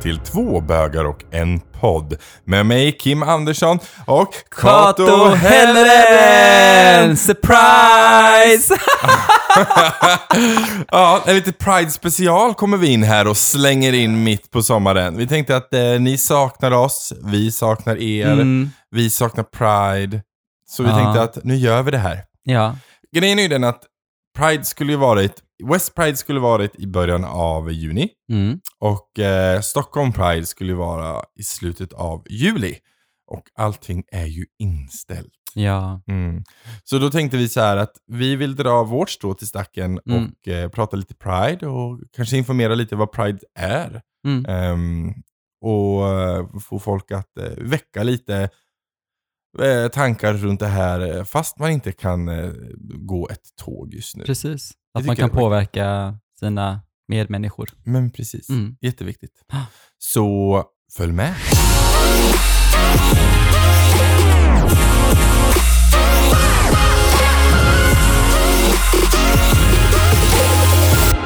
till Två bögar och en podd. Med mig Kim Andersson och Kato Helleren! Surprise! Ja, en lite Pride special kommer vi in här och slänger in mitt på sommaren. Vi tänkte att eh, ni saknar oss, vi saknar er, Mm, vi saknar Pride. Så vi Ja. tänkte att nu gör vi det här. ja. Grejen är ju den att Pride skulle ju varit, West Pride skulle varit i början av juni. Mm. Och eh, Stockholm Pride skulle vara i slutet av juli. Och allting är ju inställt. Ja. Mm. Så då tänkte vi så här att vi vill dra vårt strå till stacken Mm. och eh, prata lite Pride och kanske informera lite vad Pride är. Ehm, och eh, få folk att eh, väcka lite eh, tankar runt det här eh, fast man inte kan gå ett tåg just nu. Precis. Att man kan påverka sina medmänniskor. Men precis, Mm. jätteviktigt. Ah. Så följ med.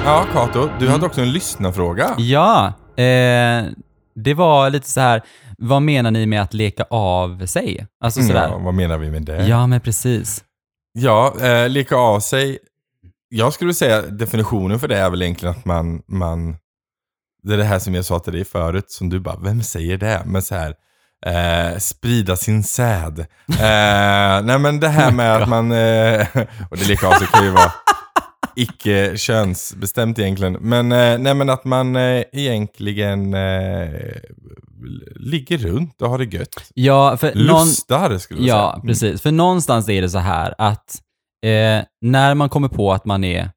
Ja, Kato, du hade också en lyssnarfråga. Ja, eh, det var lite så här, vad menar ni med att leka av sig? Alltså sådär. Ja, vad menar vi med det? Ja, men precis. Ja, eh, leka av sig. Jag skulle säga definitionen för det är väl egentligen att man, man det är det här som jag sa till dig förut, som du bara, vem säger det? Men så här, eh, sprida sin säd. Eh, nej men det här med att man, eh, och det leka av sig kan ju vara icke könsbestämt egentligen. Men, eh, nej men att man eh, egentligen eh, ligger runt och har det gött. Ja, för någon, Lustar skulle jag Ja, säga. precis. För någonstans är det så här att eh, när man kommer på att man är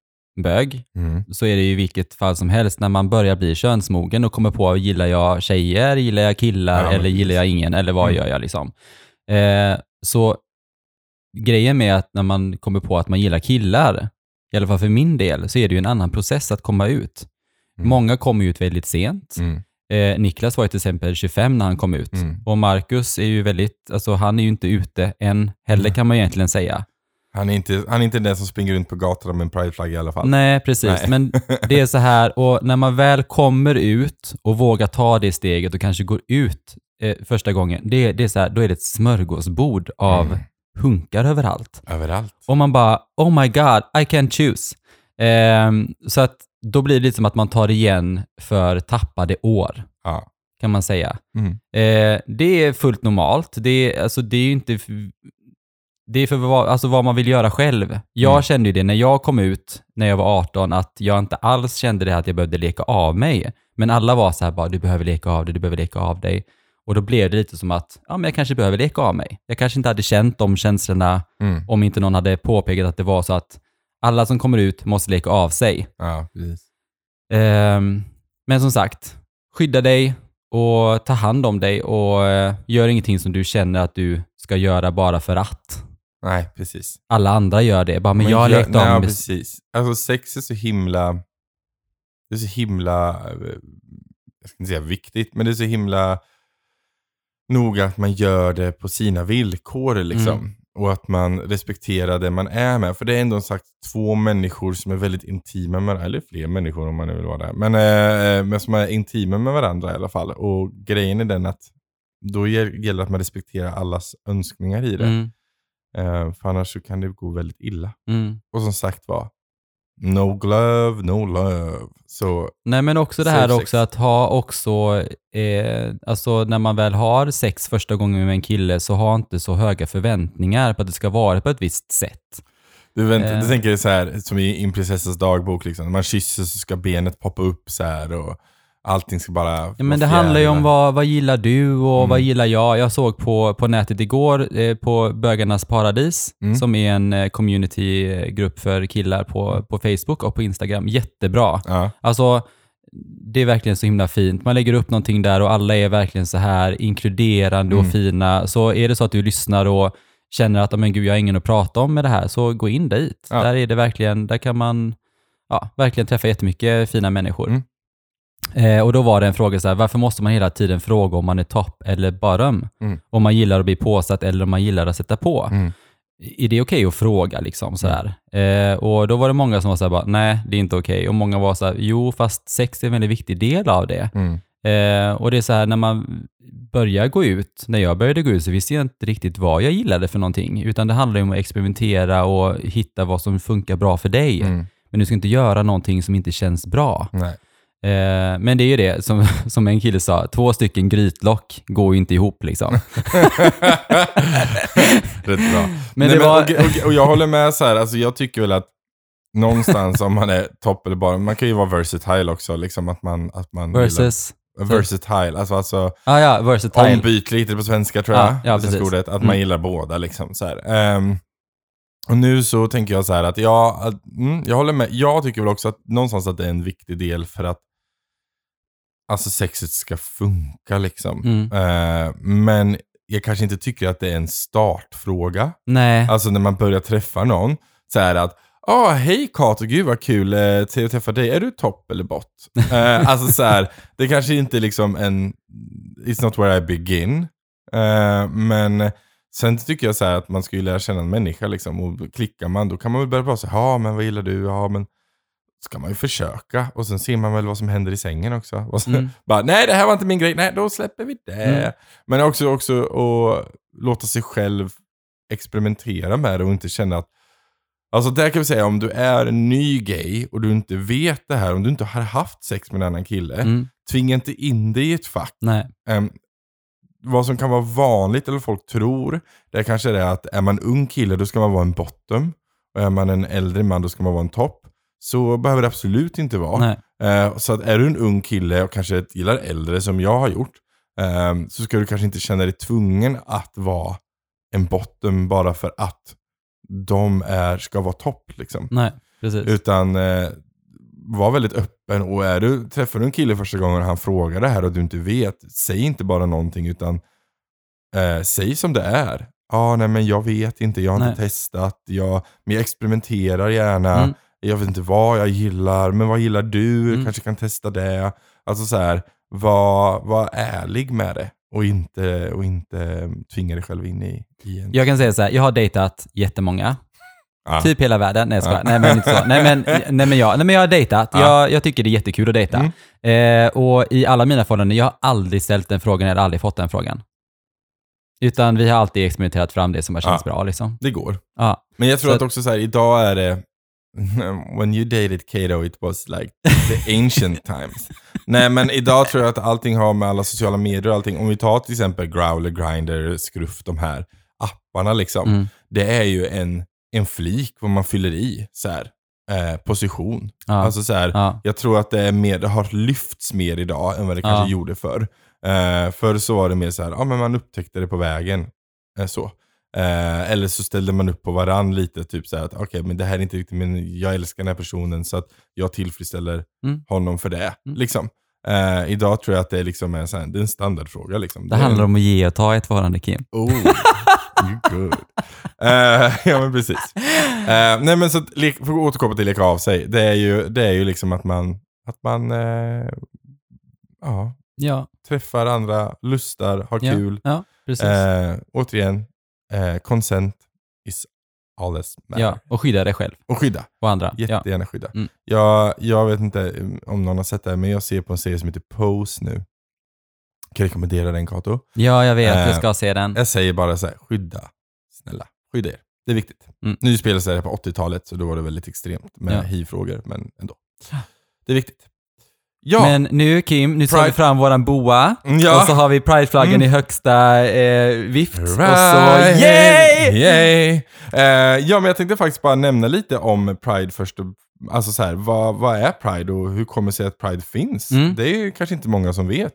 bög, Mm. så är det ju i vilket fall som helst när man börjar bli könsmogen och kommer på, gillar jag tjejer, gillar jag killar Ja, eller gillar jag ingen eller vad Mm. gör jag liksom? Eh, så grejen med att när man kommer på att man gillar killar, i alla fall för min del, så är det ju en annan process att komma ut. Mm. Många kommer ut väldigt sent. Mm. Eh, Niklas var ju till exempel 25 när han kom ut. Mm. Och Marcus är ju väldigt, alltså han är ju inte ute än heller kan man egentligen säga. Han är, inte, han är inte den som springer runt på gatorna med en prideflagga i alla fall. Nej, precis. Nej. Men det är så här, och när man väl kommer ut och vågar ta det steget och kanske går ut eh, första gången, det, det är så här, då är det ett smörgåsbord av Mm. hunkar överallt. Överallt. Och man bara, oh my god, I can't choose. Ehm, så att då blir det lite som att man tar igen för tappade år, Ja. kan man säga. Mm. Eh, det är fullt normalt. Det är, alltså, det är ju inte... Det är för vad, alltså, vad man vill göra själv. Jag Mm. kände ju det när jag kom ut, när jag var 18, att jag inte alls kände det här att jag behövde leka av mig. Men alla var så här bara, du behöver leka av dig, du behöver leka av dig. Och då blev det lite som att, ja men jag kanske behöver leka av mig. Jag kanske inte hade känt de känslorna Mm. om inte någon hade påpekat att det var så att alla som kommer ut måste leka av sig. Ja. Ehm, men som sagt, skydda dig och ta hand om dig och eh, gör ingenting som du känner att du ska göra bara för att. Nej, precis. Alla andra gör det. Bara, men, jag har lekt nej, om det. precis. Alltså sex är så himla... Det är så himla... eh, Jag ska inte säga viktigt, men det är så himla noga att man gör det på sina villkor liksom. Mm. Och att man respekterar det man är med. För det är ändå sagt två människor som är väldigt intima med eller fler människor om man nu vill vara det. Men, eh, men som är intima med varandra i alla fall. Och grejen är den att då gäll- gäller det att man respekterar allas önskningar i det. Mm, för annars så kan det gå väldigt illa. mm. Och som sagt var, no glove, no love. Så Nej men också det här sex. också att ha också, eh, alltså när man väl har sex första gången med en kille så ha inte så höga förväntningar på att det ska vara på ett visst sätt. du, vänt, Eh. du tänker så här, som i prinsessas dagbok, liksom. när man kysser så ska benet poppa upp så här och allting ska bara Ja, men det handlar ju om vad, vad gillar du och Mm. vad gillar jag? Jag såg på, på nätet igår eh, på Bögarnas Paradis, Mm. som är en eh, communitygrupp för killar på, på Facebook och på Instagram. Jättebra. Ja, Alltså, det är verkligen så himla fint. Man lägger upp någonting där och alla är verkligen så här inkluderande Mm. och fina. Så är det så att du lyssnar och känner att men gud, jag har ingen att prata om med det här, så gå in dit. Ja. Där är det verkligen, där kan man ja, verkligen träffa jättemycket fina människor. Eh, och då var det en fråga så här, varför måste man hela tiden fråga om man är topp eller bottom? Mm. Om man gillar att bli påsatt eller om man gillar att sätta på. Mm. Är det okej att fråga liksom sådär? Eh, och då var det många som var såhär bara, nej det är inte okej. Och många var såhär, jo fast sex är en väldigt viktig del av det. Mm. Eh, och det är så här, när man börjar gå ut, när jag började gå ut så visste jag inte riktigt vad jag gillade för någonting, utan det handlar om att experimentera och hitta vad som funkar bra för dig. Mm. Men du ska inte göra någonting som inte känns bra. Nej. Eh, men det är ju det, som, som en kille sa, två stycken grytlock går ju inte ihop liksom. Rätt bra. Men Nej, det var... och, och, och jag håller med så här, alltså jag tycker väl att någonstans om man är topp eller bara, man kan ju vara versatile också, liksom att man, att man versus... gillar, versatile, alltså, alltså Ah, ja, versatile. ombytligt heter det på svenska tror jag, Ja, ja, precis. ordet, att Mm. man gillar båda liksom så. Ehm, och nu så tänker jag så här att jag, att, mm, jag håller med, jag tycker väl också att någonstans att det är en viktig del för att alltså sexet ska funka liksom. Mm. Eh, men jag kanske inte tycker att det är en startfråga. Nej. Alltså när man börjar träffa någon, så är det att Ah, hej Kato, gud vad kul eh, till att träffa dig. Är du topp eller bott? Eh, alltså så här, det kanske inte liksom en, it's not where I begin. Eh, men sen tycker jag så här att man ska ju lära känna en människa liksom. Och klickar man, då kan man väl börja prata så här, ja men vad gillar du? Ja men ska man ju försöka. Och sen ser man väl vad som händer i sängen också. Och sen, Mm. bara, nej det här var inte min grej, nej då släpper vi det. Mm. Men också, också att låta sig själv experimentera med det och inte känna att Alltså där kan vi säga om du är en ny gay och du inte vet det här, om du inte har haft sex med en annan kille, Mm. tvinga inte in dig i ett fack. Nej. Ehm, vad som kan vara vanligt, eller folk tror, det är kanske det att är man ung kille då ska man vara en bottom. Och är man en äldre man då ska man vara en topp. Så behöver det absolut inte vara. Eh, så att är du en ung kille och kanske gillar äldre som jag har gjort, ehm, så ska du kanske inte känna dig tvungen att vara en bottom bara för att de är, ska vara topp. Liksom. Nej, precis. Utan eh, var väldigt öppen och är du, träffar du en kille första gången och han frågar det här och du inte vet, säg inte bara någonting utan eh, säg som det är. Ja, ah, nej men jag vet inte, jag har Nej. inte testat, jag, men jag experimenterar gärna. Mm. Jag vet inte vad jag gillar, men vad gillar du? Mm. Kanske kan testa det. Alltså så här, var, var ärlig med det och inte, och inte tvinga dig själv in i, i en... Jag kan säga så här, jag har dejtat jättemånga. Ja. Typ hela världen. Nej, jag. Ja. nej men inte så. Nej men, nej, men, jag, nej, men jag har dejtat. Ja. Jag, jag tycker det är jättekul att dejta. Mm. Eh, och i alla mina förhållanden, jag har aldrig ställt den frågan eller aldrig fått den frågan. Utan vi har alltid experimenterat fram det som har känts bra liksom. Det går. Men jag tror att också så här, idag är det, when you dated Kato it was like the ancient times. Nej men idag tror jag att allting har med alla sociala medier och allting, om vi tar till exempel Growler, Grindr, Scruff, de här apparna liksom. Mm. Det är ju en, en flik vad man fyller i, så här, eh, position. Ja. Alltså så här, ja. jag tror att det, är mer, det har lyfts mer idag än vad det kanske Ja. gjorde förr. Eh, förr så var det mer så här, ja men man upptäckte det på vägen. Eh, så. Eh, eller så ställde man upp på varann lite, typ så här att okej men det här är inte riktigt, men jag älskar den här personen så att jag tillfredsställer Mm. honom för det. Mm. Liksom. Eh, idag tror jag att det är, liksom en, här, det är en standardfråga. Liksom. Det handlar om att ge och ta i ett förhållande, Kim. Oh, good. Eh, ja men precis. Eh, nej men så att, för att återkomma till leka av sig. Det är ju, det är ju liksom att man, att man eh, ja, Ja, träffar andra, lustar, har ja, kul. ja precis. Återigen, eh, consent is all that matter. ja, och skydda dig själv Och skydda. och andra. Ja. Jättegärna skydda. Mm. Jag, jag vet inte om någon har sett det men jag ser på en serie som heter Pose nu. Kan jag rekommendera den Kato? ja, jag vet. Eh, Jag ska se den. Jag säger bara så här, skydda. Snälla, skydda er. Det är viktigt. Mm. Nu spelas det här på 80-talet, så då var det väldigt extremt med Ja. hiv-frågor, men ändå. Det är viktigt. Ja, Men nu Kim, nu tar vi fram våran boa. Mm, ja. Och så har vi prideflaggan Mm. i högsta eh, vift. Och så Right. yay! Yay! Eh, ja, men jag tänkte faktiskt bara nämna lite om Pride först. Alltså så här, vad, vad är Pride och hur kommer det sig att Pride finns? Mm. Det är ju kanske inte många som vet.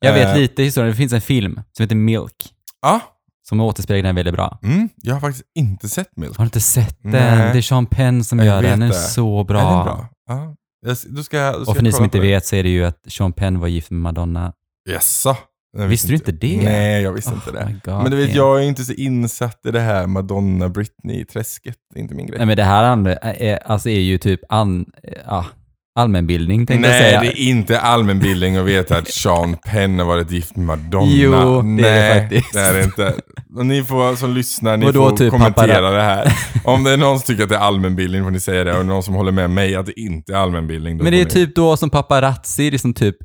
Jag vet Eh, lite historien. Det finns en film som heter Milk. Ja, Som återspeglar den väldigt bra. mm, jag har faktiskt inte sett Milk. Har du inte sett den? Nej. Det är Sean Penn som Jag gör den. Den är så bra. Är den bra? Ja. Jag, då ska, då ska Och för ni som inte vet så är det ju att Sean Penn var gift med Madonna. Jaså? Jag Visste du inte det? Nej, jag visste Oh inte det. God, Men du vet, jag är inte så insatt i det här Madonna, Britney-träsket. Det är inte min grej. Nej men det här är, alltså är ju typ an, ja, allmänbildning tänkte jag Nej, säga. det är inte allmänbildning att veta att Sean Penn har varit gift med Madonna. Jo, det är det Nej, faktiskt. det är det inte. Och ni får, som lyssnar, ni får typ kommentera pappa- det här. Om det är någon som tycker att det är allmänbildning får ni säga det. Och någon som håller med mig att det inte är allmänbildning, Men det är ni... typ då som paparazzi liksom typ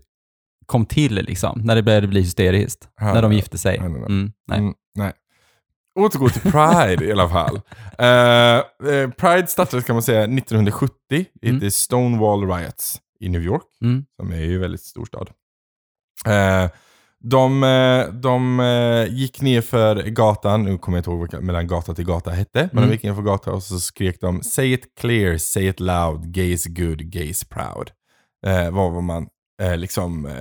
kom till liksom, när det började bli hysteriskt. Ja, när de nej, gifte sig. nej, nej, nej. Mm, nej. Mm, nej. Återgå till Pride i alla fall. Eh, Pride startades kan man säga 1970. Det Mm. hette Stonewall Riots i New York, Mm. som är ju en väldigt stor stad. Eh, de de gick ner för gatan, nu kommer jag inte ihåg vad mellan gata till gata hette, men Mm. de gick ner för gatan och så skrek de “Say it clear, say it loud, gay is good, gay is proud”. Eh, var vad man eh, liksom eh,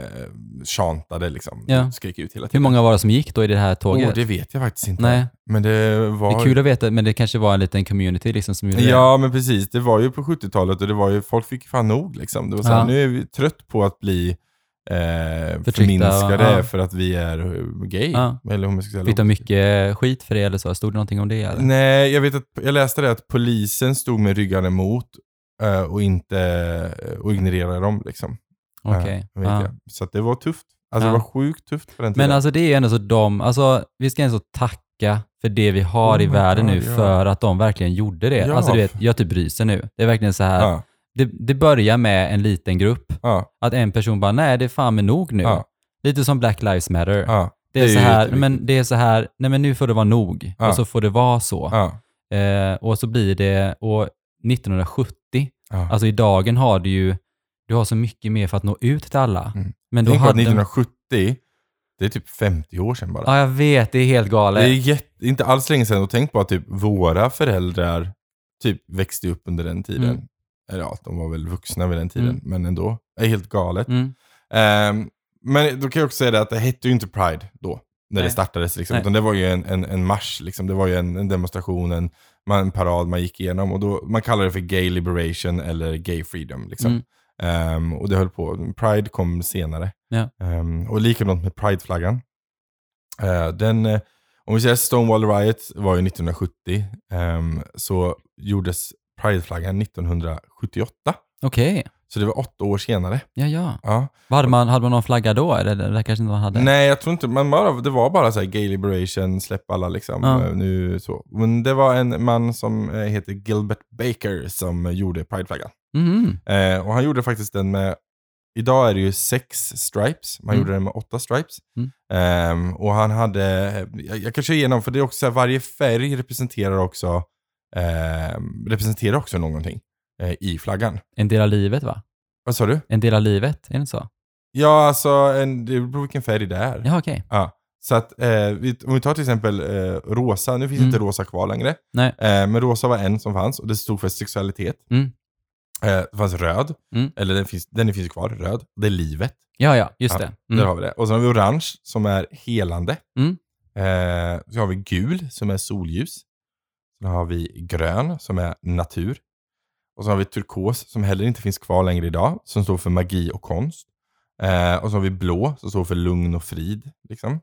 chantade liksom, Ja. skrek ut hela Hur tiden. många var det som gick då i det här tåget? Oh, det vet jag faktiskt inte. Nej. Men det var... Det är kul att veta, men det kanske var en liten community liksom som gjorde Ja, men precis. Det var ju på 70-talet och det var ju, folk fick fan nog liksom. Det var så här, Ja. nu är vi trött på att bli eh, Förtryckta, förminskade ja. för att vi är eh, gay. Ja. Eller homosexuella. det. Fick de mycket skit för det eller så? Stod det någonting om det? Eller? Nej, jag vet att, jag läste det att polisen stod med ryggen emot eh, och inte, och ignorerade dem liksom. Vet ja. Så det var tufft. Alltså Ja. det var sjukt tufft på den tiden. Men alltså det är ändå så de, alltså vi ska ändå tacka för det vi har Oh i världen God, nu ja. för att de verkligen gjorde det. Alltså du vet, jag typ ryser nu. Det är verkligen så här, det, det börjar med en liten grupp. Att en person bara, nej det är fan med nog nu. Lite som Black Lives Matter. Det är, Det är så här, men det är så här, nej men nu får det vara nog. Och så får det vara så. Eh, och så blir det, och 1970, ja. alltså i dagen har du ju, du har så mycket mer för att nå ut till alla. Mm. Men då Tänk hade... 1970, det är typ 50 år sedan bara. Ja, jag vet, det är helt galet. Det är jätte, inte alls länge sedan och tänk på att typ våra föräldrar typ växte upp under den tiden. Mm. Eller ja, de var väl vuxna vid den tiden, Mm. men ändå. Det är helt galet. Ehm, men då kan jag också säga det att det hette ju inte Pride då, när Nej. det startades. Liksom, Nej. utan det var ju en, en, en marsch, liksom. det var ju en, en demonstration, en, en parad man gick igenom. Och då, man kallar det för Gay Liberation eller Gay Freedom. Liksom. Mm. Ehm, och det höll på. Pride kom senare. Ja. Ehm, och likadant med Pride-flaggan. Eh, den, eh, om vi säger Stonewall Riot var ju 1970, ehm, så gjordes Pride-flaggan 1978. Okej, Så det var åtta år senare. ja ja. Ja. Hade, man, hade man någon flagga då? Eller det kanske inte man hade? Nej, jag tror inte, man bara, det var bara så här gay liberation, släpp alla liksom. Ja. eh, Nu, så. Men det var en man som eh, heter Gilbert Baker som eh, gjorde Pride-flaggan. Mhm. Eh, och han gjorde faktiskt den med, idag är det ju sex stripes, man Mm. gjorde den med åtta stripes. Mm. Ehm, och han hade, jag, jag kan köra igenom, för det är också så här, varje färg representerar också, ehm, representerar också någonting eh, i flaggan. En del av livet va? Vad sa du? En del av livet, är det inte så? Ja, alltså, en, det beror på vilken färg det är. Ja, okej. Ja. Så att, eh, vi, om vi tar till exempel eh, rosa, nu finns Mm. inte rosa kvar längre. Nej. Eh, men rosa var en som fanns och det stod för sexualitet. Mm. Eh, det fanns röd, Mm. eller den finns, den finns kvar, röd. Det är livet. Ja, ja, just Ja, det. Där Mm. har vi det. Och så har vi orange som är helande. Mm. Eh, så har vi gul som är solljus. Sen har vi grön som är natur. Och så har vi turkos som heller inte finns kvar längre idag, som står för magi och konst. Eh, och så har vi blå som står för lugn och frid. Liksom.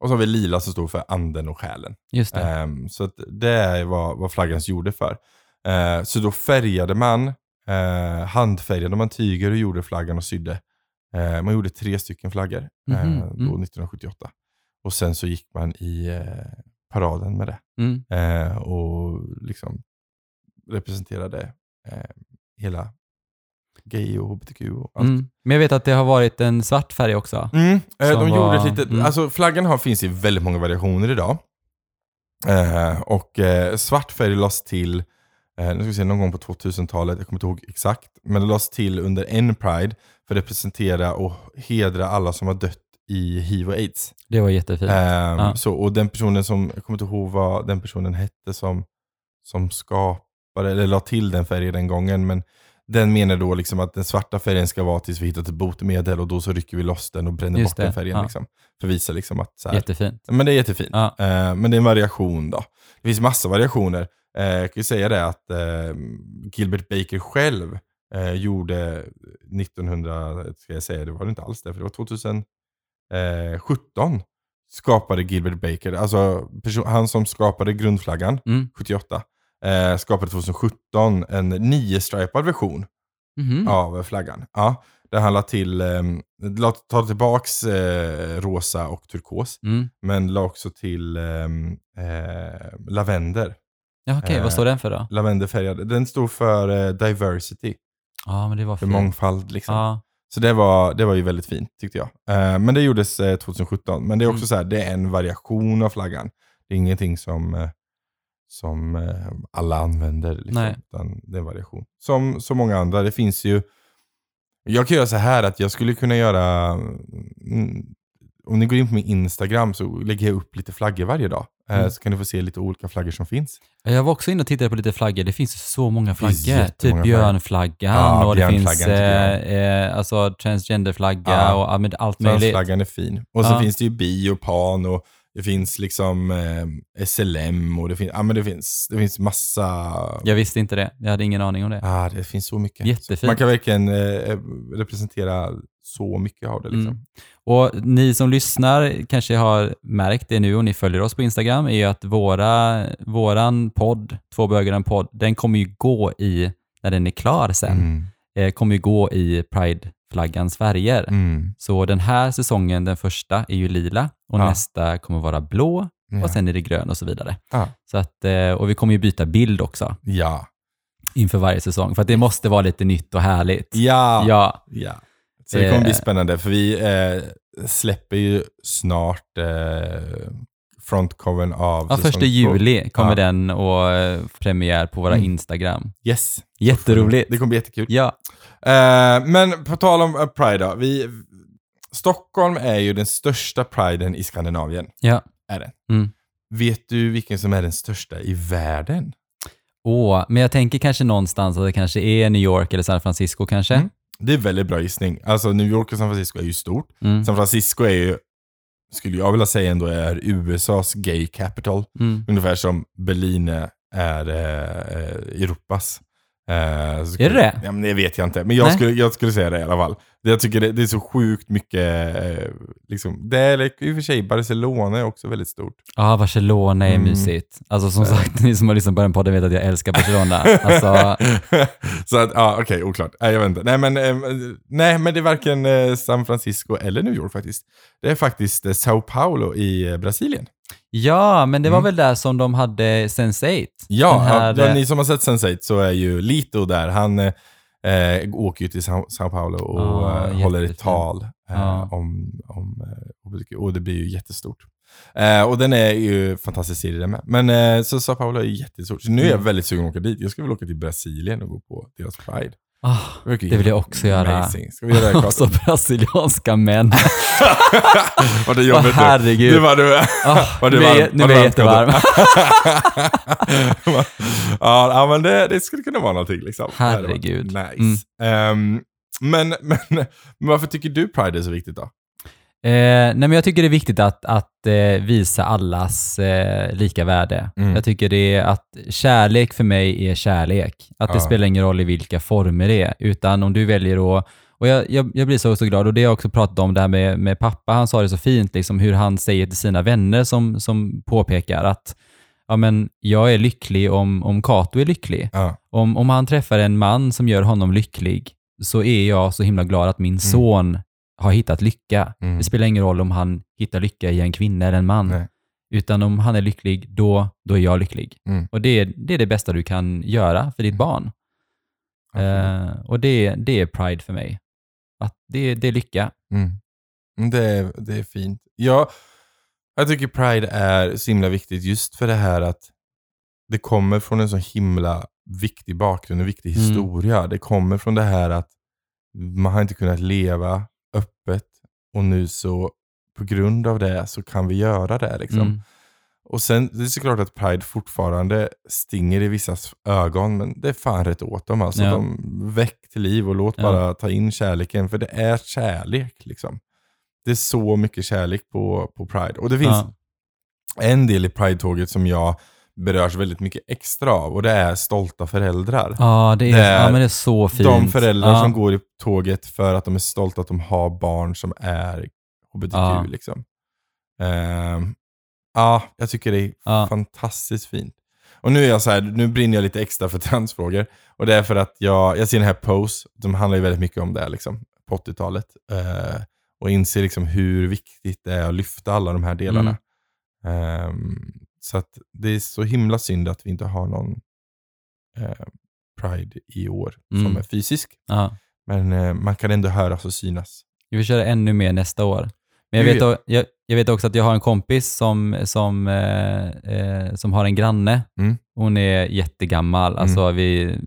Och så har vi lila som står för anden och själen. Just det. Ehm, så att det är vad, vad flaggan gjorde för. Eh, så då färgade man, eh, handfärgade man tyger och gjorde flaggan och sydde. Eh, man gjorde tre stycken flaggor eh, Mhm, då mm. 1978. Och sen så gick man i eh, paraden med det. Mm. Eh, och liksom representerade eh, hela gay och hbtq och allt. Mm. Men jag vet att det har varit en svart färg också. Mm, eh, de gjorde var- ett litet, mm. alltså flaggan har, finns i väldigt många variationer idag. Eh, och eh, svart färg lades till, eh, nu ska vi se, någon gång på 2000-talet, jag kommer inte ihåg exakt, men det lades till under en Pride för att representera och hedra alla som har dött i hiv och aids. Det var jättefint. Ja. så, och den personen som, jag kommer inte ihåg vad den personen hette som, som skapade, eller la till den färgen den gången, men den menar då liksom att den svarta färgen ska vara tills vi hittat ett botemedel och då så rycker vi loss den och bränner Just bort den det, färgen. ja. Liksom, för att visa liksom att så här, Jättefint. men det är jättefint. Ja. Eh, men det är en variation då. Det finns massa variationer. Eh, jag kan ju säga det att eh, Gilbert Baker själv eh, gjorde 1900, ska jag säga, det var det inte alls det, för det var 2017 skapade Gilbert Baker, alltså person, han som skapade grundflaggan Mm. 78, eh, skapade 2017 en nio-stripad version Mhm. av flaggan. Ja, där han la till, eh, la, tar tillbaks eh, rosa och turkos. Mm. Men la också till ehm, eh, lavender. Ja, okej. Eh, Vad står den för då? Lavenderfärgad. Den står för eh, diversity, Ja, men det var för fint. mångfald liksom. Ja. Så det var, det var ju väldigt fint tyckte jag. Eh, men det gjordes eh, 2017. Men det är också Mm. så här, det är en variation av flaggan. Det är ingenting som, eh, som eh, alla använder. Liksom, utan det är en variation. Som så många andra. Det finns ju... Jag kan göra så här att jag skulle kunna göra... Mm, om ni går in på min Instagram så lägger jag upp lite flaggor varje dag. Eh, Mm. Så kan ni få se lite olika flaggor som finns. Jag var också inne och tittade på lite flaggor. Det finns så många flaggor. Typ björnflaggan Ja, och det finns eh, eh, alltså transgenderflagga Ja. och allt möjligt. Transflaggan är fin. Och så Ja. finns det ju bi och pan och det finns liksom eh, SLM och det finns, ja, men det finns, det finns massa... Jag visste inte det. Jag hade ingen aning om det. Ah, det finns så mycket. Jättefint. Man kan verkligen eh, representera så mycket av det. Liksom. Mm. Och ni som lyssnar kanske har märkt det nu och ni följer oss på Instagram är att våra, våran podd, Två bögar en podd, den kommer ju gå i, när den är klar sen, Mm. eh, kommer ju gå i Pride-flaggans färger. Mm. Så den här säsongen, den första, är ju lila och Ja. nästa kommer vara blå Ja. och sen är det grön och så vidare. Ja. Så att, eh, och vi kommer ju byta bild också ja. inför varje säsong för att det måste vara lite nytt och härligt. Ja. Ja, ja. Så det kommer bli Eh. spännande för vi eh, släpper ju snart eh, frontcovern av ja första juli kommer den och eh, premiär på våra Mm. Instagram. Yes. Jätteroligt. Det kommer bli jättekul. Ja, Eh, men på tal om eh, Pride då. Vi, Stockholm är ju den största priden i Skandinavien. ja. Är det. Mm. Vet du vilken som är den största i världen? Åh, men jag tänker kanske någonstans att det kanske är New York eller San Francisco kanske. Mm. Det är väldigt bra gissning. Alltså New York och San Francisco är ju stort. Mm. San Francisco är ju, skulle jag vilja säga ändå, är USAs gay capital. Mm. Ungefär som Berlin är eh, Europas. Eh, skulle- Är det det? Ja, men det vet jag inte. Men jag Nej. skulle, jag skulle säga det i alla fall. Jag tycker det, det är så sjukt mycket, eh, liksom, det är i och för sig, Barcelona är också väldigt stort. Ja, Barcelona är Mm. mysigt. Alltså som sagt, ni som har lyssnat på den podden vet att jag älskar Barcelona. Alltså, så att, ja okej, oklart. Nej, jag vet inte. Nej men, eh, nej, men det är varken eh, San Francisco eller New York faktiskt. Det är faktiskt eh, Sao Paulo i eh, Brasilien. Ja, men det var Mm. väl där som de hade Sense8? Ja, här, ja, eh, ni som har sett Sense8 så är ju Lito där. Han eh, åker ju till Sao, Paulo och Ja, eh, håller ett tal eh, Ja. om, om eh, och det blir ju jättestort. Eh, och den är ju fantastisk serie den med. Men eh, så Sao Paulo är jättestort. Så nu är jag Mm. väldigt sugen att åka dit. Jag skulle vilja åka till Brasilien och gå på deras Pride. Verkar det vill jag också göra. Amazing. Ska vi göra det och så Karl? brasilianska män. Var det jobbigt nu? herregud. Nu var du... Ah, Var nu det är, nu Var är jag jättevarm. ja, men det, det skulle kunna vara någonting liksom. Herregud. Nice. Ehm, men, men, men varför tycker du Pride är så viktigt då? Eh, nej, men jag tycker det är viktigt att, att eh, visa allas eh, lika värde. Mm. Jag tycker det är att kärlek för mig är kärlek. Att det Ja. spelar ingen roll i vilka former det är, utan om du väljer att och jag, jag, jag blir så, så glad och det har jag också pratat om det här med, med pappa. Han sa det så fint, liksom, hur han säger till sina vänner som, som påpekar att ja, men jag är lycklig om, om Kato är lycklig. Ja. Om, om han träffar en man som gör honom lycklig så är jag så himla glad att min son har hittat lycka. Mm. Det spelar ingen roll om han hittar lycka i en kvinna eller en man. Nej. Utan om han är lycklig, då, då är jag lycklig. Mm. Och det är, det är det bästa du kan göra för ditt barn. Absolut. Eh, och det, det är pride för mig. Att det, det är lycka. Mm. Mm, Det, är, det är fint. Ja, jag tycker Pride är så himla viktigt just för det här att det kommer från en så himla viktig bakgrund och viktig Mm. historia. Det kommer från det här att man har inte kunnat leva och nu så på grund av det så kan vi göra det. Liksom. Mm. Och sen, det är såklart att Pride fortfarande stinger i vissas ögon, men det är fan rätt åt dem. Alltså, Ja. de väck till liv och låt Ja. bara ta in kärleken, för det är kärlek. Liksom. Det är så mycket kärlek på, på Pride. Och det finns Ja. en del i Pride-tåget som jag berörs väldigt mycket extra av och det är stolta föräldrar. Ja, det är, Det är ja, men det är så fint. De föräldrar ja. som går i tåget för att de är stolta att de har barn som är hbtq. Ja. Liksom. Ehm, ja, jag tycker det är Ja. fantastiskt fint. Och nu är jag så här, nu brinner jag lite extra för transfrågor. Och det är för att jag, jag ser den här Pose, de handlar ju väldigt mycket om det liksom, på 80-talet. Eh, och inser liksom hur viktigt det är att lyfta alla de här delarna. Ehm, så att det är så himla synd att vi inte har någon eh, Pride i år som Mm. är fysisk. Ja. Men eh, man kan ändå höras och synas. Vi får köra ännu mer nästa år. Men jag vet, jag, jag vet också att jag har en kompis som, som, eh, eh, som har en granne. Mm. Hon är jättegammal, alltså vi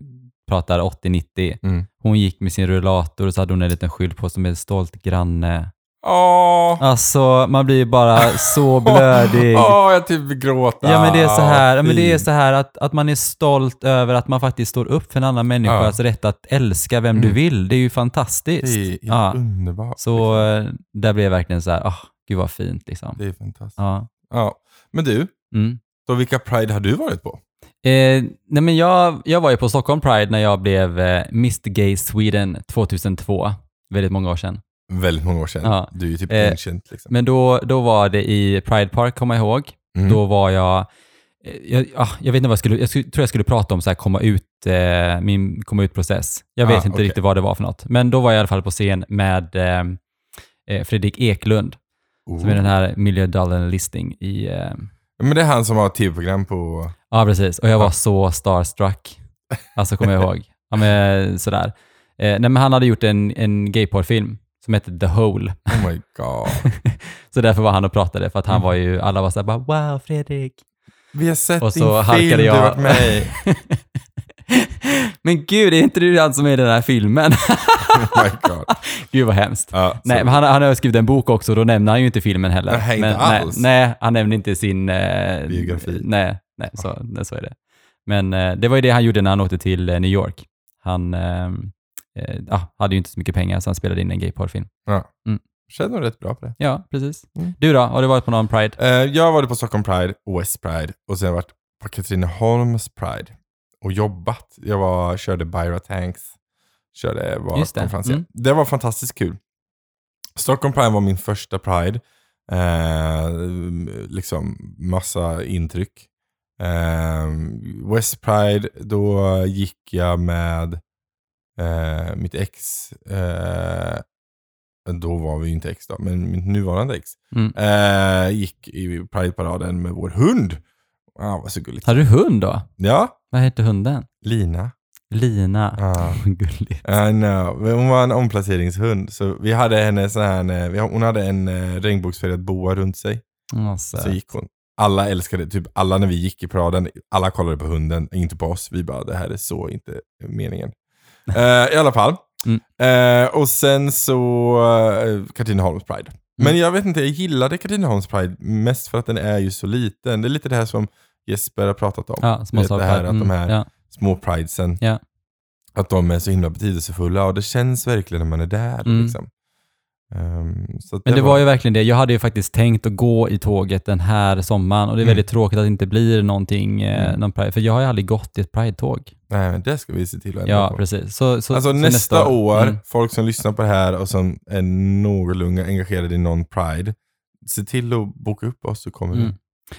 pratar 80-90. Mm. Hon gick med sin rullator och så hade hon en liten skylt på som är stolt granne. Åh! Alltså man blir ju bara så blödig. Åh, jag typ gråta. Ja men det är så här, ja, men det är så här att, att man är stolt över att man faktiskt står upp för en annan människas rätt att älska vem du Mm. vill. Det är ju fantastiskt. Det är Ja. underbart. Så eh, där blev jag verkligen så här, ah, gud vad fint liksom. Det är fantastiskt. Ja. Ja. Men du, Mm. så vilka Pride har du varit på? Eh, nej men jag, jag var ju på Stockholm Pride när jag blev eh, Mr Gay Sweden 2002. Väldigt många år sedan. Väldigt många år sedan. Ja. Du är ju typ Eh, ancient liksom. Men då, då var det i Pride Park, kommer jag ihåg. Mm. Då var jag, eh, jag, ah, jag vet inte vad jag skulle, jag skulle, tror jag skulle prata om så här komma ut, eh, min komma ut-process. Jag vet Ah, inte okej. riktigt vad det var för något. Men då var jag i alla fall på scen med eh, eh, Fredrik Eklund, Oh. som är den här Million Dollar Listing i, eh, Men det är han som har tv-program på... ja precis, och jag var Ja. så starstruck. Alltså kommer jag ihåg. Ja, men, sådär. Eh, nej, men han hade gjort en, en gayporrfilm som hette The Hole. Oh my god. Så därför var han och pratade, för att han var ju, alla var såhär bara “Wow, Fredrik!” Vi har sett Och så din film, du jag- har varit med. Men gud, är inte du han som är i den här filmen? Oh my god. gud vad hemskt. Ja, Nej, så- men han, han har skrivit en bok också då nämner han ju inte filmen heller. Nej, inte men, alls. Nej, nej, han nämner inte sin... Eh, Biografi. Nej, nej så, nej, så är det. Men eh, det var ju det han gjorde när han åkte till eh, New York. Han eh, ja, hade ju inte så mycket pengar så han spelade in en gayporrfilm. Känner nog rätt bra på det. Ja, precis. Mm. Du då? Har du varit på någon Pride? Eh, jag har varit på Stockholm Pride, West Pride och sen har jag varit på Katrineholms Pride och jobbat. Jag var, körde Byra Tanks, körde, var Just det. Mm. Det var fantastiskt kul. Stockholm Pride var min första Pride. Eh, liksom massa intryck. Eh, West Pride, då gick jag med eh, mitt ex. Eh, då var vi ju inte ex då, men mitt nuvarande ex. Mm. Eh, gick i Pride-paraden med vår hund. Ah, vad så gulligt. Hade du hund då? Ja, Vad hette hunden? Lina. Lina. Ja. Gulligt. I know. Hon var en omplaceringshund. Så vi hade henne sån här, eh, vi- hon hade en eh, regnbågsfärgad boa runt sig. Så gick hon. Alla älskade, typ alla när vi gick i paraden, alla kollade på hunden, inte på oss. Vi bara, det här är så inte meningen. Eh, I alla fall. Mm. Eh, och sen så uh, Katrineholms Pride. Men jag vet inte, jag gillade Katrineholms Pride mest för att den är ju så liten. Det är lite det här som Jesper har pratat om. Ja, små vet, det här att de här ja. små pridesen, Ja. att de är så himla betydelsefulla och det känns verkligen när man är där. Mm. Liksom. Så att Men det var ju verkligen det. Jag hade ju faktiskt tänkt att gå i tåget den här sommaren och det är Mm. väldigt tråkigt att det inte blir någonting, eh, Mm. någon Pride, för jag har ju aldrig gått i ett Pride-tåg. Nej, men det ska vi se till att ändra Ja, på. precis. Så, så, Alltså så nästa, år, Mm. folk som lyssnar på det här och som är någorlunda engagerade i någon Pride, se till att boka upp oss så kommer Mm. vi.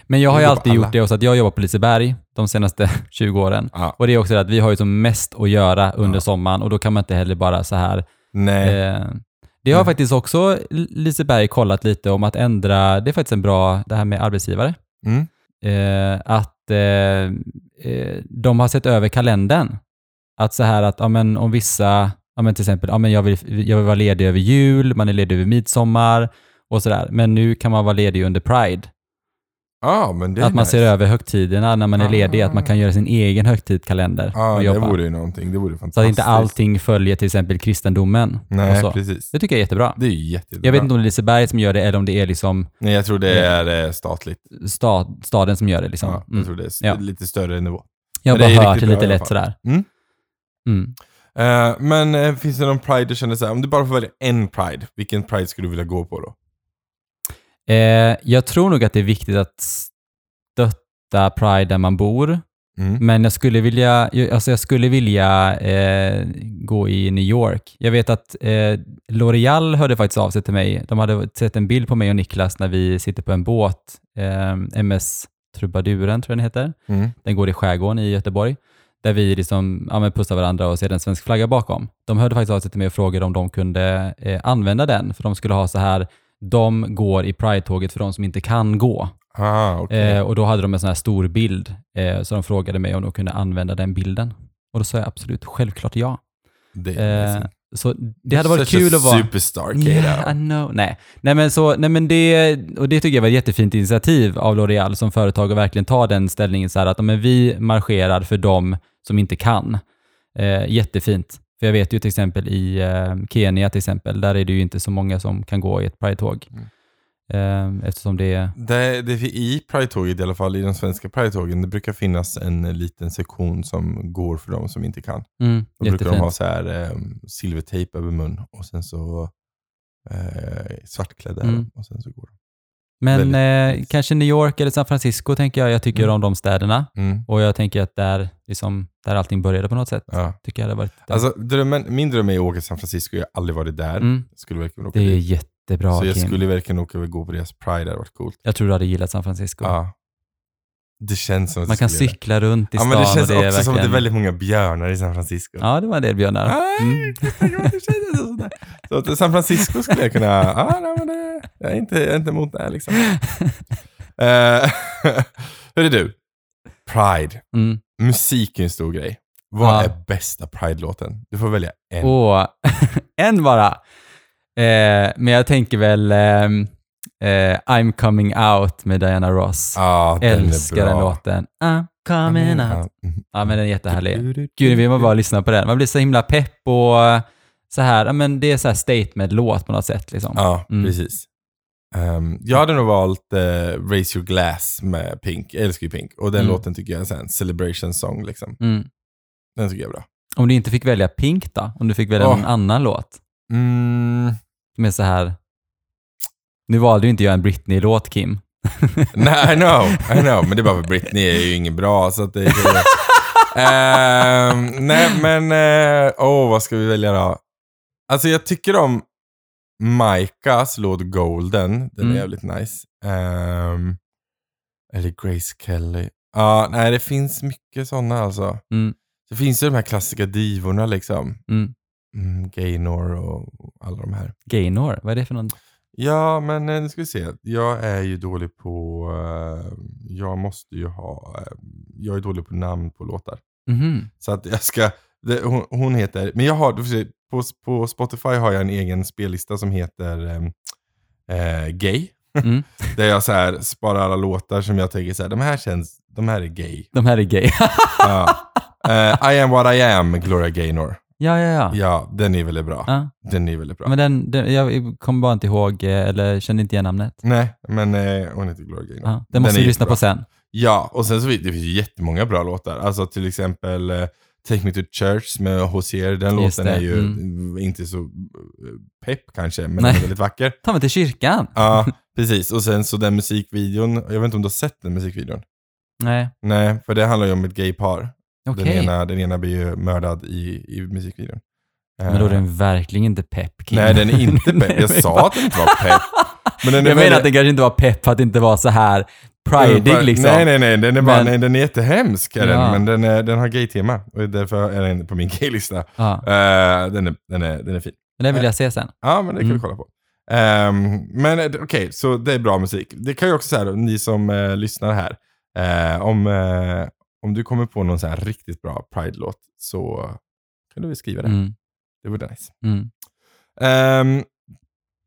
Men jag har ju alltid gjort det också, att jag jobbar på Liseberg de senaste 20 åren. Ja. Och det är också det att vi har ju som mest att göra under Ja. sommaren och då kan man inte heller bara så här Nej. Eh, det har Mm. faktiskt också Liseberg kollat lite om att ändra, det är faktiskt en bra, det här med arbetsgivare, Mm. eh, att eh, eh, de har sett över kalendern. Att så här att ja, men om vissa, ja, men till exempel, ja, men jag, vill, jag vill vara ledig över jul, man är ledig över midsommar och sådär. Men nu kan man vara ledig under Pride. Ja, men det är att man nice. ser över högtiderna när man är Ah. ledig, att man kan göra sin egen högtidskalender Ja, och det vore ju någonting. Det vore fantastiskt. Så att inte allting följer till exempel kristendomen. Nej, precis. Det tycker jag är jättebra. Det är jättebra. Jag vet inte om det är Liseberg som gör det eller om det är liksom Nej, jag tror det är eh, statligt. stad, staden som gör det. Liksom. Ja, jag Mm. tror det är Ja. lite större nivå. Jag har Men det bara hört det lite lätt sådär. Mm. Mm. Eh, men eh, finns det någon Pride du känner såhär, om du bara får välja en Pride, vilken Pride skulle du vilja gå på då? Eh, jag tror nog att det är viktigt att stötta Pride där man bor, Mm. men jag skulle vilja, alltså jag skulle vilja eh, gå i New York. Jag vet att eh, L'Oreal hörde faktiskt av sig till mig. De hade sett en bild på mig och Niklas när vi sitter på en båt, eh, MS Trubaduren tror jag den heter. Mm. Den går i skärgården i Göteborg. Där vi liksom, ja, pussar varandra och ser en svensk flagga bakom. De hörde faktiskt av sig till mig och frågade om de kunde eh, använda den, för de skulle ha så här, de går i Pride-tåget för de som inte kan gå. Ah, okej. Eh, och då hade de en sån här stor bild, eh, så de frågade mig om de kunde använda den bilden. Och då sa jag absolut, självklart ja. det Eh. Så det hade varit Such kul att vara... superstar, Kato. Yeah, I know. Nej. nej, men så, nej men det, och det tycker jag var ett jättefint initiativ av L'Oreal som företag att verkligen ta den ställningen så här att men vi marscherar för dem som inte kan. Eh, jättefint. För jag vet ju till exempel i eh, Kenya till exempel, där är det ju inte så många som kan gå i ett Pride-tåg. Mm. Eh, eftersom det är... Det, det, I Pride-tåget i alla fall, i de svenska Pride-tågen, det brukar finnas en liten sektion som går för de som inte kan. Mm, Då brukar de ha jättefint. så här eh, silvertejp över mun och sen så eh, svartklädda Mm. och sen så går de. Men eh, kanske New York eller San Francisco tänker jag. Jag tycker Mm. om de städerna. Mm. Och jag tänker att där, liksom, där allting började på något sätt. Ja. Tycker jag hade varit... Alltså, drömmen, min dröm är att åka till San Francisco, jag har aldrig varit där. mm, Skulle verkligen åka det är dit. jättebra Så jag Kim. skulle verkligen åka och gå på deras Pride, det hade varit coolt. Jag tror du hade gillat San Francisco. Ja. Det känns som att Man kan skulle göra cykla runt i. Ja, stan men det känns och det är också som att det är verkligen- väldigt många björnar i San Francisco. Ja, det var en del björnar. Mm. Så att San Francisco skulle jag kunna, ja, nej, men det, jag, är inte, jag är inte emot det här liksom. uh, hörru du, Pride. Mm. Musik är en stor grej. Vad Ja. är bästa Pride-låten? Du får välja en. Och en bara. Eh, men jag tänker väl ehm, eh, I'm coming out med Diana Ross. Ja, den Älskar den låten. I'm coming out. Mm. Ja, men den är jättehärlig. Gud, vill man bara lyssna på den. Man blir så himla pepp och eh, så här, men det är så här statement-låt på något sätt liksom. Ja, Mm. precis. Ehm, jag hade nog valt eh, Raise Your Glass med Pink. Jag älskar ju Pink. Och den Mm. låten tycker jag är en celebration song. Liksom. Mm. Den tycker jag är bra. Om du inte fick välja Pink då? Om du fick välja Åh. någon annan låt? Mm. Är så här... Nu valde ju inte jag en Britney-låt, Kim. Nej, I know, I know. Men det är bara för Britney är ju ingen bra. Så att det är Ehm, nej, men... eh, Åh, vad ska vi välja då? Alltså jag tycker om Maikas låt Golden. Den Mm. är jävligt nice. Ehm, eller Grace Kelly. Ja, nej det finns mycket sådana alltså. Mm. Det finns ju de här klassiska divorna liksom. Mm. Mm, Gaynor och alla de här. Gaynor, vad är det för någon? Ja, men eh, nu ska vi se. Jag är ju dålig på... eh, jag måste ju ha... eh, jag är dålig på namn på låtar. Mhm. Så att jag ska... Det, hon, hon heter... Men jag har... Du får se, på, på Spotify har jag en egen spellista som heter ehm, eh, Gay. Mm. Där jag så här sparar alla låtar som jag tänker så här, de här känns... De här är gay. De här är gay. Ja. Eh, I am what I am, Gloria Gaynor. ja, ja, ja. Ja, den är väldigt bra. ja. Den är väldigt bra. Men den, den, jag kommer bara inte ihåg, eh, eller känner inte igen namnet. Nej, men eh, hon heter Gloria Gaynor. Ja, den måste är vi lyssna jättebra. på sen. Ja, och sen så finns det finns jättemånga bra låtar. Alltså till exempel eh, Take Me To Church med Hosier. Den Just låten det, är ju mm. inte så eh, pepp kanske, men Nej. den är väldigt vacker. Ta mig till kyrkan. Ja, precis. Och sen så den musikvideon, jag vet inte om du har sett den musikvideon? Nej, Nej, för det handlar ju om ett gaypar. okej. Den, ena, den ena blir ju mördad i, i musikvideon. Men då är Eh, den verkligen inte pepp, Kim. Nej, den är inte pepp. Jag sa att den inte var pepp. Men jag menar väldigt- att den kanske inte var pepp för att det inte var så här pridig liksom. Nej, nej, nej. Den är, bara, Men- nej, den är jättehemsk. Är den, Ja. men den, är, den har gay-tema. Och därför är den på min gaylista. Ja, Uh, den, är, den, är, den är fin. men den vill jag se sen. Ja, men det kan Mm. vi kolla på. Ehm, men eh, okej, så det är bra musik. Det kan ju också säga ni som eh, lyssnar här. eh, om, eh, om du kommer på någon så här riktigt bra Pride-låt så kan du väl skriva det. Mm. Det vore nice. Mm. Ehm,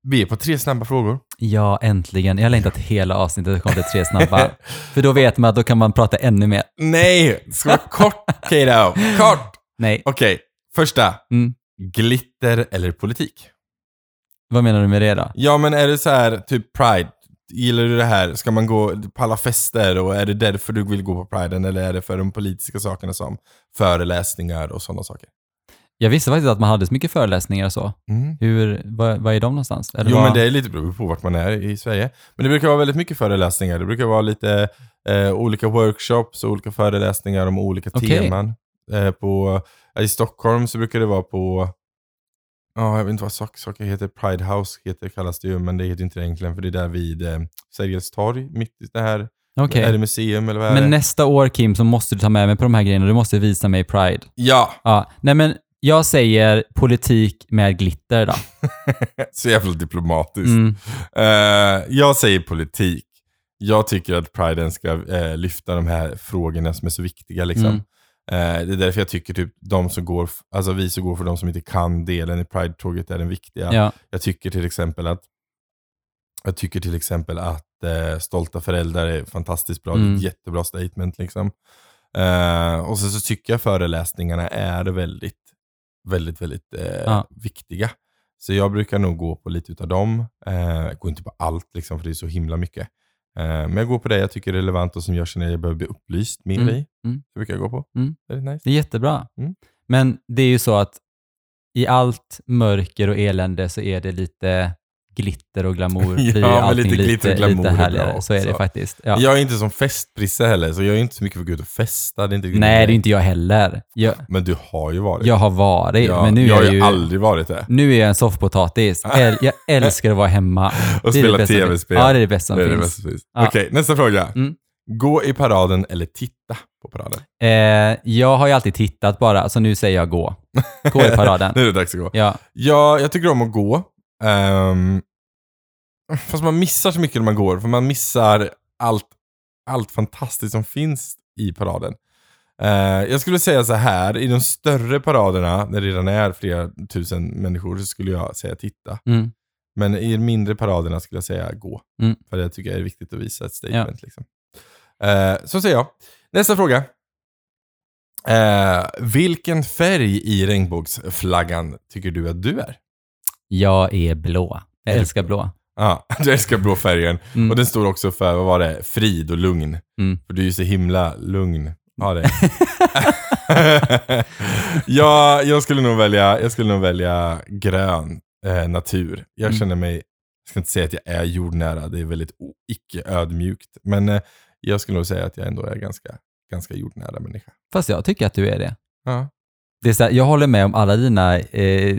vi är på tre snabba frågor. Ja, äntligen. Jag har längtat hela avsnittet kom till tre snabba. För då vet man att då kan man prata ännu mer. Nej, det ska vara kort Kato. Kort! Nej. Okej, första. Mm. Glitter eller politik? Vad menar du med det då? Ja, men är det så här, typ Pride? Gillar du det här? Ska man gå på alla fester och är det därför du vill gå på Priden eller är det för de politiska sakerna som föreläsningar och sådana saker? Jag visste faktiskt att man hade så mycket föreläsningar och så. Mm. Hur, vad, vad är de någonstans? Eller Jo, vad- men det är lite beroende på vart man är i Sverige. Men det brukar vara väldigt mycket föreläsningar. Det brukar vara lite eh, olika workshops och olika föreläsningar om olika Okej. teman. Eh, på, I Stockholm så brukar det vara på, ja jag vet inte vad sak, saker heter, Pride House heter, kallas det ju, men det heter inte det egentligen för det är där vid eh, Sergels torg, mitt i det här, Okej. är det museum eller vad är Men det? nästa år Kim så måste du ta med mig på de här grejerna. Du måste visa mig Pride. Ja, Ja, nej men jag säger politik med glitter då. så jävla diplomatiskt. Mm. Eh, jag säger politik. Jag tycker att Priden ska eh, lyfta de här frågorna som är så viktiga. Liksom. Mm. Eh, det är därför jag tycker typ de som går, alltså vi som går för de som inte kan delen i Pride-tåget är den viktiga. Ja. Jag tycker till exempel att jag tycker till exempel att Stolta föräldrar är fantastiskt bra. Det är Mm. ett jättebra statement. Liksom. Och så, så tycker jag föreläsningarna är väldigt, väldigt, väldigt eh, Ja. viktiga. Så jag brukar nog gå på lite utav dem. Eh, jag går inte på allt, liksom, för det är så himla mycket. Eh, men jag går på det jag tycker är relevant och som jag känner att jag behöver bli upplyst mer Mm, i. mm. Det brukar jag gå på. Mm. Det är nice. Det är jättebra. Mm. Men det är ju så att i allt mörker och elände så är det lite glitter och glamour. Ja, blir men allting lite glitter och glamour lite härligare. Så är det faktiskt. Ja. Jag är inte som festprisse heller, så jag är inte så mycket för att gå ut och festa. Det är inte Nej, det är inte jag heller. Jag, Men du har ju varit. jag har varit, Ja, men nu jag är har jag ju aldrig varit det. Nu är jag en soffpotatis. Jag älskar att vara hemma. Och Det det spela tv-spel. Ja, det är det bästa som Det är det finns. som finns. Ja. Okej, nästa fråga. Mm. Gå i paraden eller titta på paraden? Eh, jag har ju alltid tittat bara, så nu säger jag gå. Gå i paraden. Nu är det dags att gå. Ja, Ja, jag tycker om att gå. Ehm, fast man missar så mycket när man går, för man missar allt, allt fantastiskt som finns i paraden. Eh, jag skulle säga så här, i de större paraderna, där det redan är flera tusen människor, så skulle jag säga titta. mm. Men i de mindre paraderna skulle jag säga gå. Mm. För det tycker jag är viktigt att visa ett statement. Liksom. Eh, så säger jag. Nästa fråga. Eh, vilken färg i regnbågsflaggan tycker du att du är? Jag är blå. Jag älskar blå. Ja, du älskar blå färgen. Mm. Och den står också för, vad var det, frid och lugn. Mm. För du är ju så himla lugn. Ja, det. ja, jag skulle nog välja, jag skulle nog välja grön eh, natur. Jag Mm. känner mig, jag ska inte säga att jag är jordnära, det är väldigt icke-ödmjukt. Men eh, jag skulle nog säga att jag ändå är ganska, ganska jordnära människa. Fast jag tycker att du är det. Ja. det är så här, jag håller med om alla dina eh,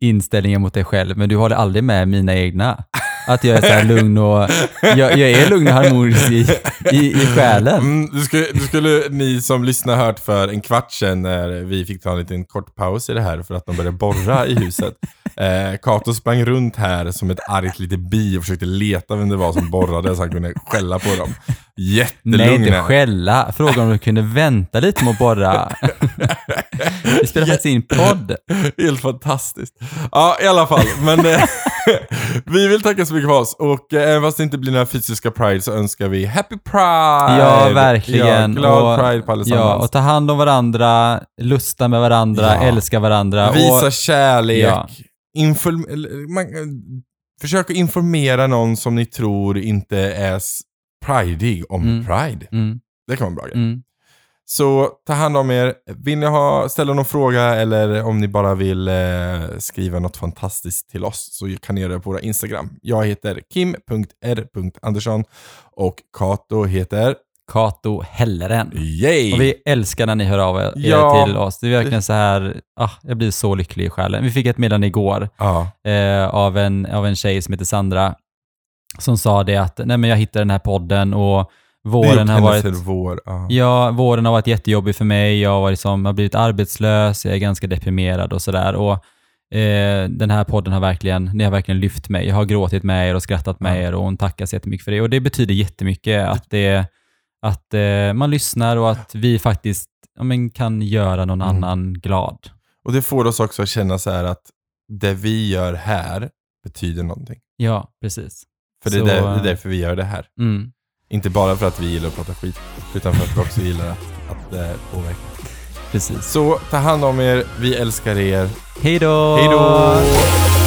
inställningar mot dig själv, men du håller aldrig med mina egna. Att jag är så här lugn och... Jag, jag är lugn och harmonisk i, i, i själen. Mm, du, skulle, du skulle, ni som lyssnar hört för en kvart sedan när vi fick ta en liten kort paus i det här för att de började borra i huset. Eh, Kato sprang runt här som ett argt litet bi och försökte leta vem det var som borrade så han kunde skälla på dem. Jättelugn. Nej, inte skälla. Fråga om du kunde vänta lite med att borra. Vi spelar faktiskt in podd. Helt fantastiskt. Ja, i alla fall. Men eh, vi vill tacka så mycket för oss. Och eh, även fast det inte blir några fysiska Pride så önskar vi Happy Pride! Ja, verkligen. Ja, glad och, Pride på allesammans. Ja, och ta hand om varandra, lusta med varandra, Ja. älska varandra. Visa och, kärlek. Ja. Inform- man, eh, försök att informera någon som ni tror inte är pridig om Mm. Pride. mm, Det kan vara en bra grej. mm. Så ta hand om er. Vill ni ha, ställa någon fråga eller om ni bara vill eh, skriva något fantastiskt till oss så kan ni göra det på våra Instagram. Jag heter kim.r.andersson och Kato heter Kato Helleren. Yay! Och vi älskar när ni hör av er Ja. till oss. Det är verkligen så här, ah, jag blir så lycklig i själen. Vi fick ett meddelande igår ja. eh, av, en, av en tjej som heter Sandra som sa det att nej men jag hittade den här podden och våren har varit... vår. Ja. Ja, våren har varit jättejobbig för mig. Jag har, varit som, har blivit arbetslös, jag är ganska deprimerad och sådär. Och eh, den här podden har verkligen, ni har verkligen lyft mig. Jag har gråtit med er och skrattat med Ja. er och hon tackar så jättemycket för det. Och det betyder jättemycket att, det, att eh, man lyssnar och att vi faktiskt ja, men, kan göra någon Mm. annan glad. Och det får oss också att känna så att det vi gör här betyder någonting. Ja, precis. För det är, Så, där, det är eh, därför vi gör det här. Mm, Inte bara för att vi gillar att prata skit, utan för att vi också gillar att, att eh, påverka. precis. Så ta hand om er, vi älskar er. Hej då! Hej då!